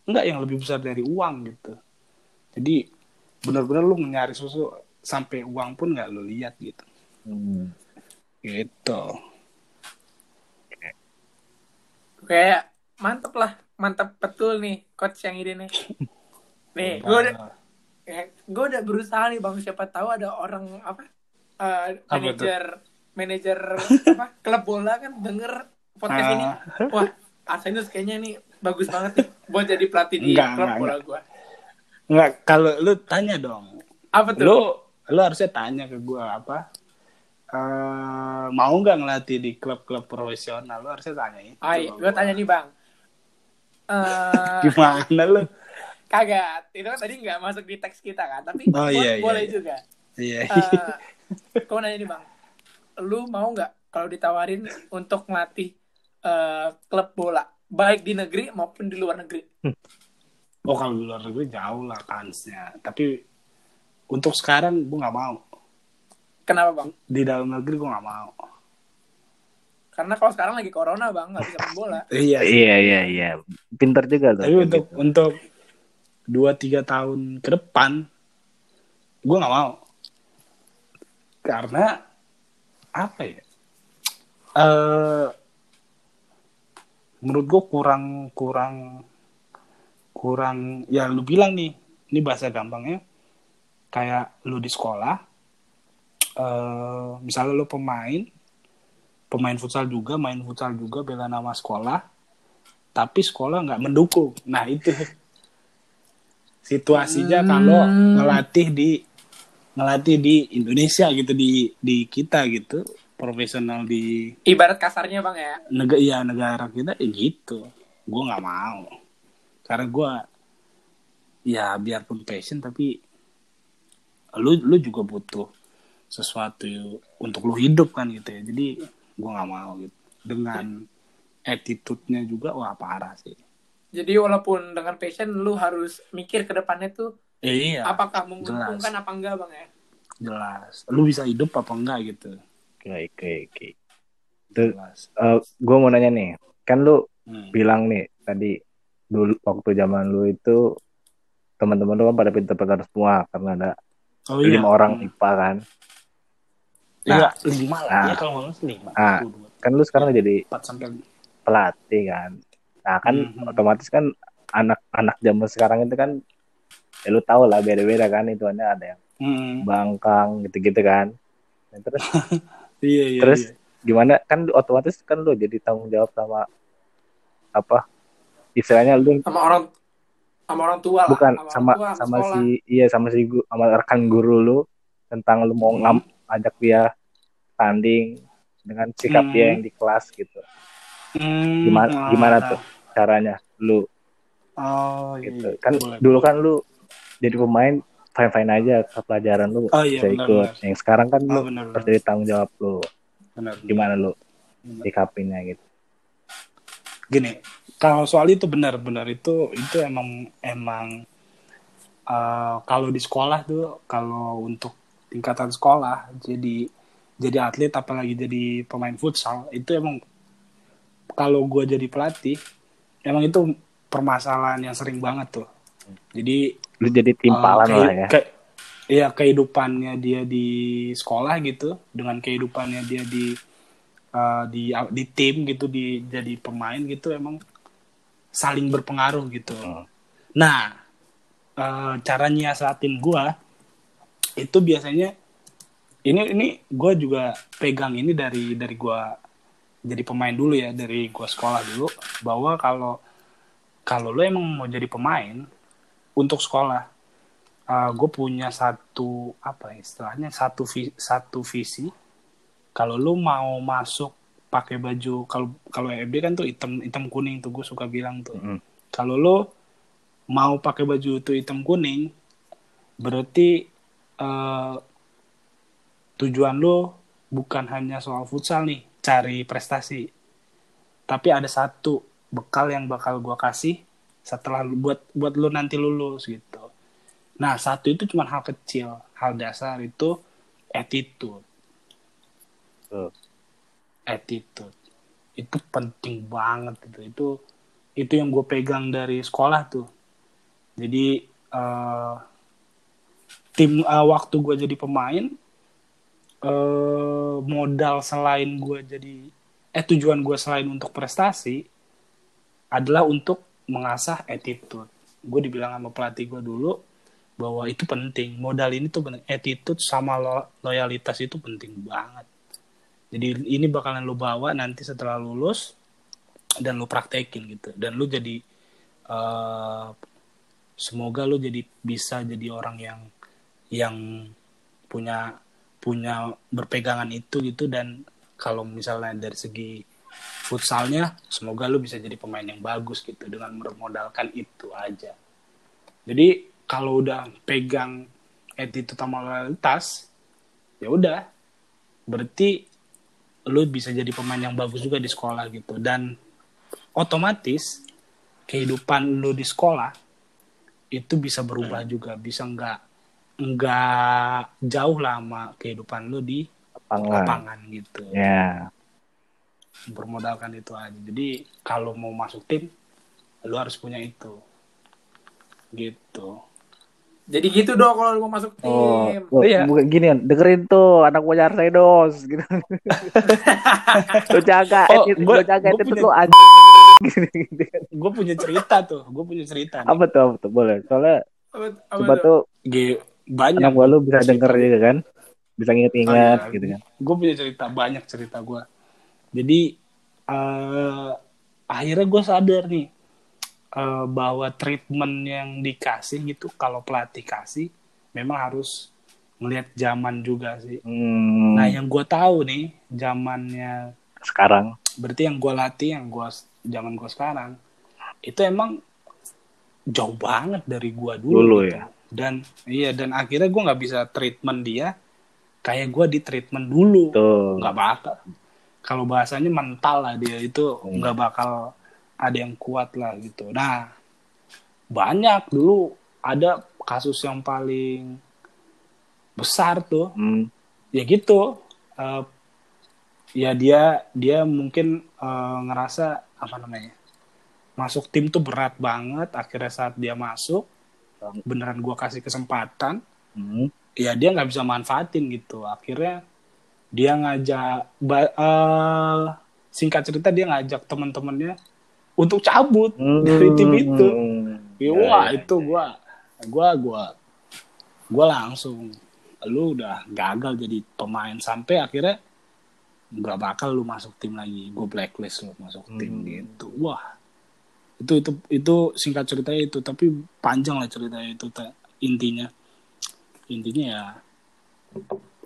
enggak yang lebih besar dari uang gitu jadi benar-benar lu nyari sesuatu sampai uang pun nggak lu lihat gitu Hmm. gitu Kayak mantep lah, mantep betul nih coach yang ini nih. Nih, gue udah, ya, gue udah berusaha nih bang. Siapa tahu ada orang apa, eh, Apa manajer, manajer apa klub bola kan denger podcast Ah. ini. Wah, Arsenal kayaknya nih bagus banget nih buat jadi pelatih di Enggak, klub enggak, bola gue. Nggak kalau lu tanya dong Apa tuh? lu lu harusnya tanya ke gua apa eh mau nggak ngelatih di klub-klub profesional lu harusnya tanya itu Ay, gue gua. tanya nih bang. Eh, gimana lu kagak, itu kan tadi nggak masuk di teks kita kan, tapi Oh, iya, iya, boleh iya. juga. iya Eh, gue nanya nih bang, lu mau nggak kalau ditawarin untuk ngelatih eh, klub bola, baik di negeri maupun di luar negeri? Oh kalau di luar negeri jauh lah kansnya tapi untuk sekarang gua nggak mau Kenapa bang? di dalam negeri gua nggak mau Karena kalau sekarang lagi corona bang, nggak bisa main bola. iya Iya iya iya. Pinter juga tuh. tapi untuk gitu. untuk dua tiga tahun ke depan gua nggak mau karena apa ya eh menurut gue kurang kurang kurang ya lu bilang nih ini bahasa gampangnya. Kayak lu di sekolah eh misalnya lu pemain pemain futsal juga main futsal juga bela nama sekolah tapi sekolah nggak mendukung. Nah itu situasinya Hmm. kalau ngelatih di ngelatih di Indonesia gitu di di kita gitu profesional di Ibarat kasarnya bang ya, negara ya negara kita ya gitu. Gue nggak mau karena gue ya biarpun passion tapi lu lu juga butuh sesuatu untuk lu hidup kan gitu ya. Jadi gue nggak mau gitu. Dengan attitude-nya juga wah parah sih. Jadi walaupun dengan passion lu harus mikir ke depannya tuh iya apakah menguntungkan apa enggak bang ya? jelas. Lu bisa hidup apa enggak gitu. Oke oke oke. Tuh, jelas. gue mau nanya nih, kan lu Hmm. bilang nih tadi dulu waktu zaman lu itu teman-teman lu kan pada pinter-pinter semua karena ada oh iya lima orang Hmm. IPA kan. iya lima lah Nah. ya kalau salah lima Ah. Dua, Kan lu sekarang jadi empat sampai pelatih kan. Nah kan Mhm. otomatis kan anak-anak zaman sekarang itu kan ya lu tau lah beda-beda kan itu ada yang Hmm. bangkang gitu-gitu kan. Nah, terus iya iya Terus iya. gimana kan otomatis kan lu jadi tanggung jawab sama apa istilahnya lu Sama orang sama orang tua lah, bukan orang sama tua, sama sekolah. si iya sama si gu, sama rekan guru lu tentang lu mau Hmm. ngam ajak dia tanding dengan sikap Hmm. dia yang di kelas gitu Hmm, gimana ah, gimana tuh caranya lu Oh iya. gitu iya. kan Boleh, dulu boleh. kan lu jadi pemain fine fine aja ke pelajaran lu Oh iya bisa benar ikut benar. yang sekarang kan Oh lu harus jadi tanggung jawab lu benar. gimana lu benar. sikapinnya gitu Gini, kalau soal itu benar-benar itu itu emang emang eh, kalau di sekolah tuh kalau untuk tingkatan sekolah jadi jadi atlet apalagi jadi pemain futsal itu emang kalau gue jadi pelatih emang itu permasalahan yang sering banget tuh. Jadi lu jadi timpalan Eh, lah ya ke- Iya kehidupannya dia di sekolah gitu dengan kehidupannya dia di eh, di di tim gitu di jadi pemain gitu emang saling berpengaruh gitu. Hmm. Nah eh, cara nyiasatin gua itu biasanya ini ini gua juga pegang ini dari dari gua jadi pemain dulu ya dari gua sekolah dulu bahwa kalau kalau lo emang mau jadi pemain untuk sekolah gue punya satu apa ya istilahnya satu vi- satu visi kalau lo mau masuk pakai baju kalau kalau FB kan tuh hitam hitam kuning tuh gue suka bilang tuh Mm. kalau lo mau pakai baju itu hitam kuning berarti eh, tujuan lo bukan hanya soal futsal nih cari prestasi tapi ada satu bekal yang bakal gue kasih setelah lu- buat buat lu nanti lulus gitu nah satu itu cuma hal kecil hal dasar itu attitude. Attitude. Itu penting banget gitu itu itu yang gue pegang dari sekolah tuh. Jadi eh, tim eh, waktu gue jadi pemain eh, modal selain gue jadi eh tujuan gue selain untuk prestasi adalah untuk mengasah attitude. Gue dibilang sama pelatih gue dulu bahwa itu penting. Modal ini tuh bener attitude sama lo- loyalitas itu penting banget jadi ini bakalan lu bawa nanti setelah lulus dan lu praktekin gitu. Dan lu jadi eh, semoga lu jadi bisa jadi orang yang yang punya punya berpegangan itu gitu. Dan kalau misalnya dari segi futsalnya semoga lu bisa jadi pemain yang bagus gitu dengan bermodalkan itu aja. Jadi kalau udah pegang attitude sama loyalitas ya udah. Berarti lu bisa jadi pemain yang bagus juga di sekolah gitu. Dan otomatis kehidupan lu di sekolah itu bisa berubah juga. Bisa nggak nggak jauh lama kehidupan lu di lapangan. lapangan gitu. Ya. Bermodalkan itu aja. Jadi kalau mau masuk tim lu harus punya itu. Gitu Jadi gitu dong kalau lu mau masuk oh, tim. oh, Iya. bukan gini kan dengerin tuh anak buah Arsedos gitu lu jaga Oh, attitude gua- lu jaga gua attitude punya- lu anjing gitu, gitu kan. gue punya cerita tuh gue punya cerita nih. apa tuh apa tuh boleh soalnya Apa, apa coba tuh? tuh banyak anak buah lu bisa cerita. denger juga kan bisa nginget-inget Oh, iya. gitu kan gue punya cerita banyak cerita gue jadi eh akhirnya gue sadar nih eh, bahwa treatment yang dikasih gitu kalau pelatih kasih memang harus melihat zaman juga sih hmm, nah yang gue tahu nih zamannya sekarang berarti yang gue latih yang gue zaman gue sekarang itu emang jauh banget dari gue dulu, Dulu gitu. ya? dan iya dan akhirnya gue nggak bisa treatment dia kayak gue di treatment dulu tuh nggak bakal kalau bahasanya mental lah dia itu Hmm. nggak bakal ada yang kuat lah gitu. Nah banyak dulu ada kasus yang paling besar tuh. Hmm, ya gitu Eh, ya dia dia mungkin eh, ngerasa apa namanya masuk tim tuh berat banget. Akhirnya saat dia masuk beneran gua kasih kesempatan hmm, ya dia nggak bisa manfaatin gitu. Akhirnya dia ngajak eh, singkat cerita dia ngajak teman-temannya untuk cabut hmm, dari tim itu. Hmm. Ya, Ya, wah ya, itu gua gua gua gua langsung lu udah gagal jadi pemain sampai akhirnya nggak bakal lu masuk tim lagi. Gue blacklist lu masuk tim Hmm. gitu. Wah itu itu itu singkat ceritanya itu tapi panjang lah ceritanya itu intinya intinya ya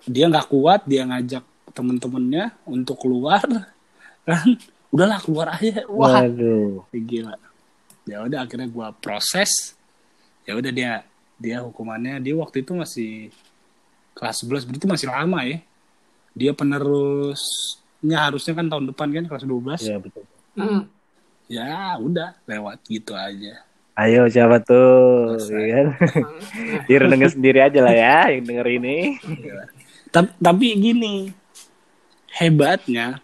dia nggak kuat dia ngajak temen-temennya untuk keluar kan udahlah keluar aja wah Waduh. gila ya udah akhirnya gua proses ya udah dia dia hukumannya dia waktu itu masih kelas 11 berarti masih lama ya dia penerusnya harusnya kan tahun depan kan kelas 12 Ya betul. Hmm. ya udah lewat gitu aja Ayo siapa tuh? Iya kan? Biar denger sendiri aja lah ya yang denger ini. tapi, tapi gini hebatnya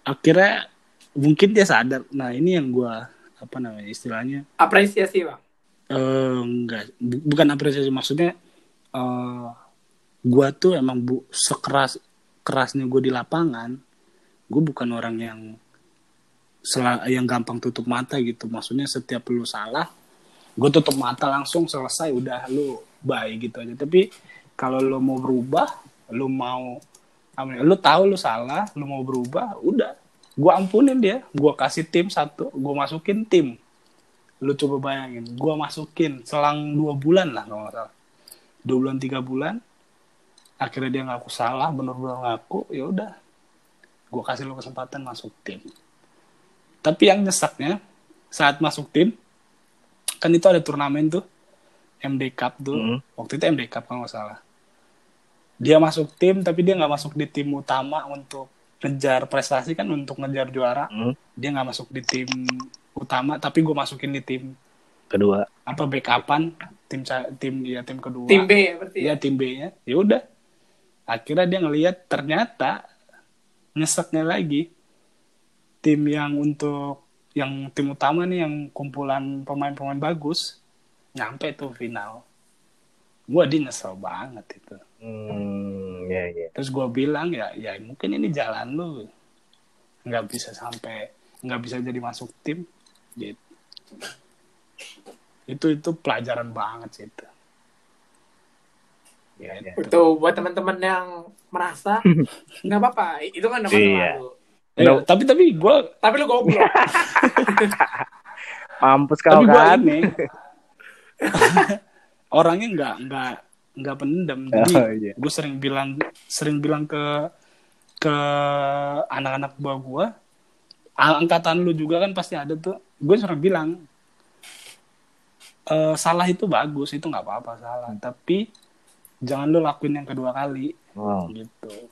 akhirnya mungkin dia sadar. Nah ini yang gua apa namanya istilahnya Apresiasi bang. Eh, enggak. Bu- bukan apresiasi maksudnya eh gua tuh emang bu sekeras kerasnya gue di lapangan gue bukan orang yang sela- yang gampang tutup mata gitu. Maksudnya setiap lu salah gue tutup mata langsung selesai udah lu bye gitu aja. Tapi kalau lu mau berubah lu mau ya, lu tahu lu salah lu mau berubah udah gue ampunin dia gue kasih tim satu gue masukin tim. Lu coba bayangin gue masukin selang dua bulan lah kalau nggak salah. Dua bulan tiga bulan akhirnya dia ngaku salah bener-bener ngaku ya udah. Gue kasih lu kesempatan masuk tim. Tapi yang nyeseknya saat masuk tim kan itu ada turnamen tuh MD Cup tuh. Mhm. waktu itu MD Cup kalau nggak salah. Dia masuk tim tapi dia nggak masuk di tim utama untuk ngejar prestasi kan untuk ngejar juara Hmm, dia nggak masuk di tim utama tapi gue masukin di tim kedua. apa backupan tim tim ya tim kedua Tim B ya berarti. Iya tim B-nya. Ya udah. Akhirnya dia ngelihat ternyata nyeseknya lagi tim yang untuk yang tim utama nih yang kumpulan pemain-pemain bagus nyampe tuh final. Gua dia nyesel banget itu. Hmm, ya ya. Terus gua bilang ya ya mungkin ini jalan lu nggak bisa sampai nggak bisa jadi masuk tim gitu. Itu itu pelajaran banget sih itu. Ya, ya. Itu buat teman-teman yang merasa nggak apa-apa. Itu kan nama Iya. lu. Eh, No. tapi tapi gua Tapi lu goblok. Mampus kau tapi gue kan. ini orangnya nggak nggak nggak pendem. Jadi Oh, iya. gue sering bilang sering bilang ke ke anak-anak buah gue angkatan lu juga kan pasti ada tuh. Gue sering bilang "Eh, salah itu bagus itu nggak apa-apa salah. Tapi jangan lu lakuin yang kedua kali. Wow. gitu.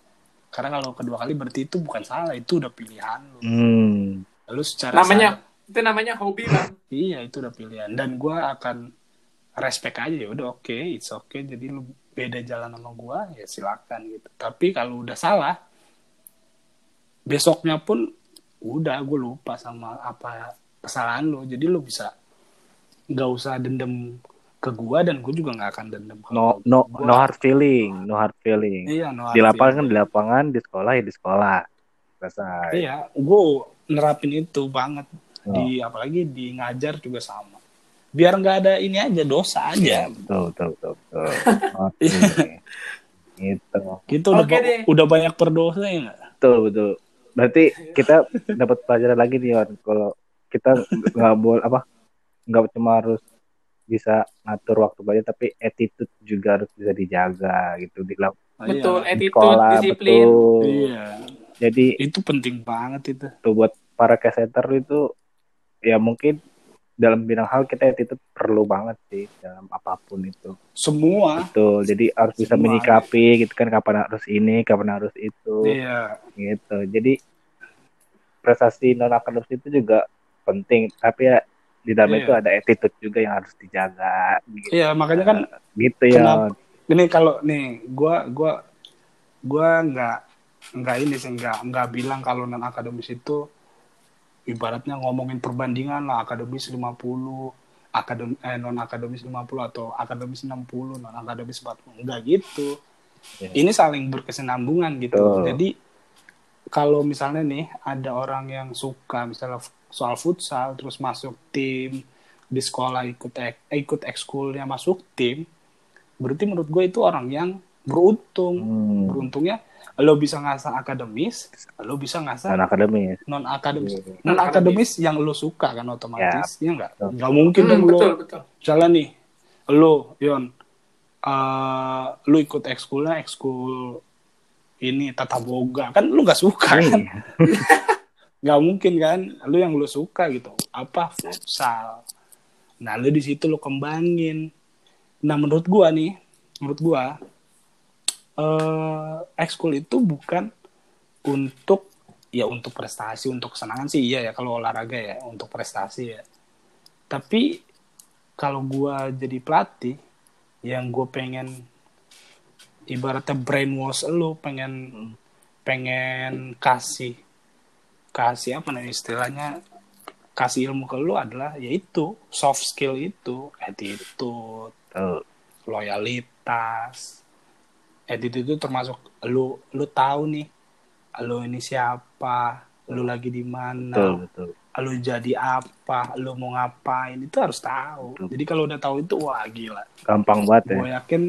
Karena kalau kedua kali berarti itu bukan salah itu udah pilihan lu. Hmm. lu secara namanya itu namanya hobi bang. Iya itu udah pilihan. Dan gue akan respect aja ya udah oke it's okay jadi lu beda jalan sama gue ya silakan gitu tapi kalau udah salah besoknya pun udah gue lupa sama apa kesalahan lu jadi lu bisa nggak usah dendam ke gue dan gue juga nggak akan dendam ke No no Gua- no hard feeling, no hard feeling. iya no Di hard lapangan kan feeling. di lapangan, di sekolah ya di sekolah. Selesai. iya gue nerapin itu banget Oh. di apalagi di ngajar juga sama biar nggak ada ini aja dosa aja Betul, betul, betul, betul. Oke. Gitu. Gitu udah, deh. udah banyak berdosa ya nggak? Betul, betul. Berarti kita dapat pelajaran lagi nih, Wan. Kalau kita nggak boleh apa nggak cuma harus bisa ngatur waktu belajar tapi attitude juga harus bisa dijaga gitu di, lap- Betul, di attitude, sekolah disiplin. betul Iya. jadi Itu penting banget itu. tuh buat para caseter itu ya mungkin dalam bidang hal kita attitude perlu banget sih dalam apa pun itu Semua. betul jadi harus bisa Semua. menyikapi gitu kan kapan harus ini kapan harus itu Iya. gitu jadi prestasi non akademis itu juga penting tapi ya di dalam Iya. itu ada attitude juga yang harus dijaga gitu, Iya, makanya kan gitu ya ini kalau nih gua gua gua nggak nggak ini sih nggak nggak bilang kalau non akademis itu ibaratnya ngomongin perbandingan lah akademis 50 akadem eh, non akademis 50 atau akademis 60 non akademis 40 enggak gitu Iya. ini saling berkesinambungan gitu Betul. jadi kalau misalnya nih ada orang yang suka misalnya soal futsal terus masuk tim di sekolah ikut ek- eh, ikut ekskulnya masuk tim berarti menurut gue itu orang yang beruntung. Hmm, beruntungnya lo bisa ngasah akademis lo bisa ngasah non akademis non akademis Iya. non akademis yang lo suka kan otomatis ya. nggak? Betul. nggak mungkin Hmm, dong lo betul, betul. misalnya nih. Lo Yon eh lo ikut ekskulnya ekskul ini tata boga. Kan lo nggak suka kan? Iya. nggak mungkin kan? Lu yang lu suka gitu. Apa? Futsal. Nah lu di situ lu kembangin. Nah menurut gua nih menurut gua eh ekskul itu bukan untuk ya untuk prestasi untuk kesenangan sih iya ya kalau olahraga ya untuk prestasi ya. Tapi kalau gua jadi pelatih yang gue pengen ibaratnya brainwash lu pengen pengen kasih kasih apa nih istilahnya kasih ilmu ke lu adalah yaitu soft skill itu attitude loyalitas attitude itu termasuk lu lu tahu nih lu ini siapa lu lagi di betul mana betul lu jadi apa lu mau ngapain itu harus tahu Betul. jadi kalau udah tahu itu wah gila gampang banget ya gue yakin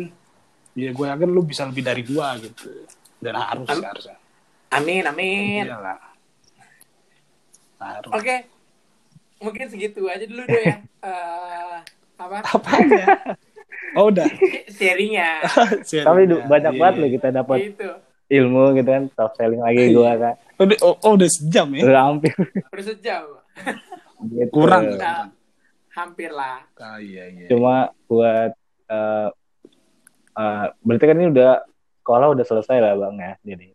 ya gue yakin lu bisa lebih dari gua gitu dan harus Am- harusnya Amin, amin. iyalah harus Oke. Mungkin segitu aja dulu deh ya. Eh, apa? apanya oh udah Sharingnya. tapi du- banyak Iya, banget iya. loh kita dapat Gitu. ilmu gitu kan soft selling lagi Iya. gua kan Udah, oh, oh, udah sejam ya udah hampir Udah sejam. gitu. kurang Nah, hampir lah. Ah, iya iya cuma buat eh eh, berarti kan ini udah sekolah udah selesai lah bang ya jadi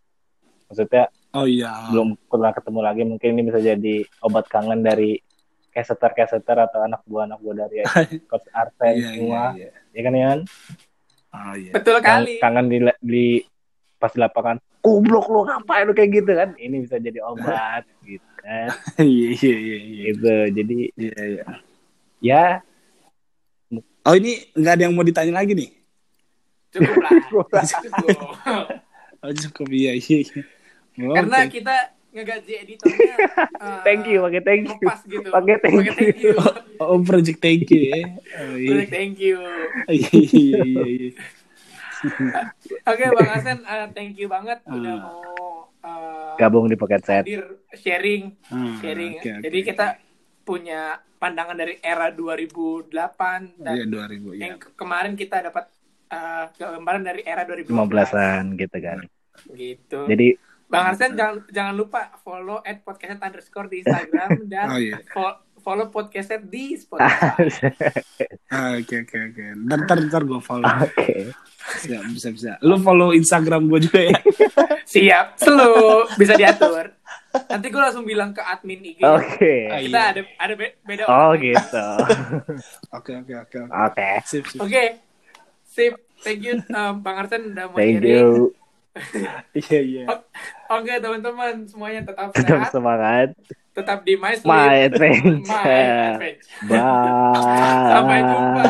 maksudnya Oh iya. belum pernah ketemu lagi mungkin ini bisa jadi obat kangen dari caster atau anak buah anak buah dari coach Arsen Iya, iya, semua iya. Ya kan Ian Oh iya. Betul Kang- kali. kangen di, di pas di lapangan goblok lu ngapain lu kayak gitu kan ini bisa jadi obat gitu kan Iya iya iya iya. gitu jadi Iya iya. ya Oh ini nggak ada yang mau ditanya lagi nih? Cukup lah. Cukup. Oh cukup iya iya. iya. Oh, Karena kita ngegaji editornya. eh, thank you pakai thank you Lepas gitu. pakai thank you thank you. Oh project thank you ya. Oh, iya. Project thank you. Iya iya iya. iya. Oke Bang Arsen, eh, thank you banget udah Ah. mau eh, gabung di pocket set hadir sharing Ah, sharing. oke, oke, Jadi oke. kita punya pandangan dari era 2008 dan Iya 2000 ya. yang ke- kemarin kita dapat eh, gambaran dari era 2015 15-an gitu kan gitu. jadi Bang Arsen jangan jangan lupa follow at podcast underscore di Instagram dan Oh, iya. fo- follow podcast di Spotify. Ah, Oke oke oke. Ntar ntar ntar gue follow. oke Bisa bisa bisa. Lu follow Instagram gue juga ya. Siap, selalu bisa diatur. Nanti gue langsung bilang ke admin IG. oke Ah, Kita iya. ada ada be- beda oh orang. gitu Oke oke oke. oke. oke Sip sip. Oke, sip. Thank you, um, Bang Arsen udah mau thank sharing. you Iya iya. Oke, teman-teman, semuanya tetap tetap sehat, semangat tetap di My Sleep, my My adventure Adventure. bye Sampai jumpa.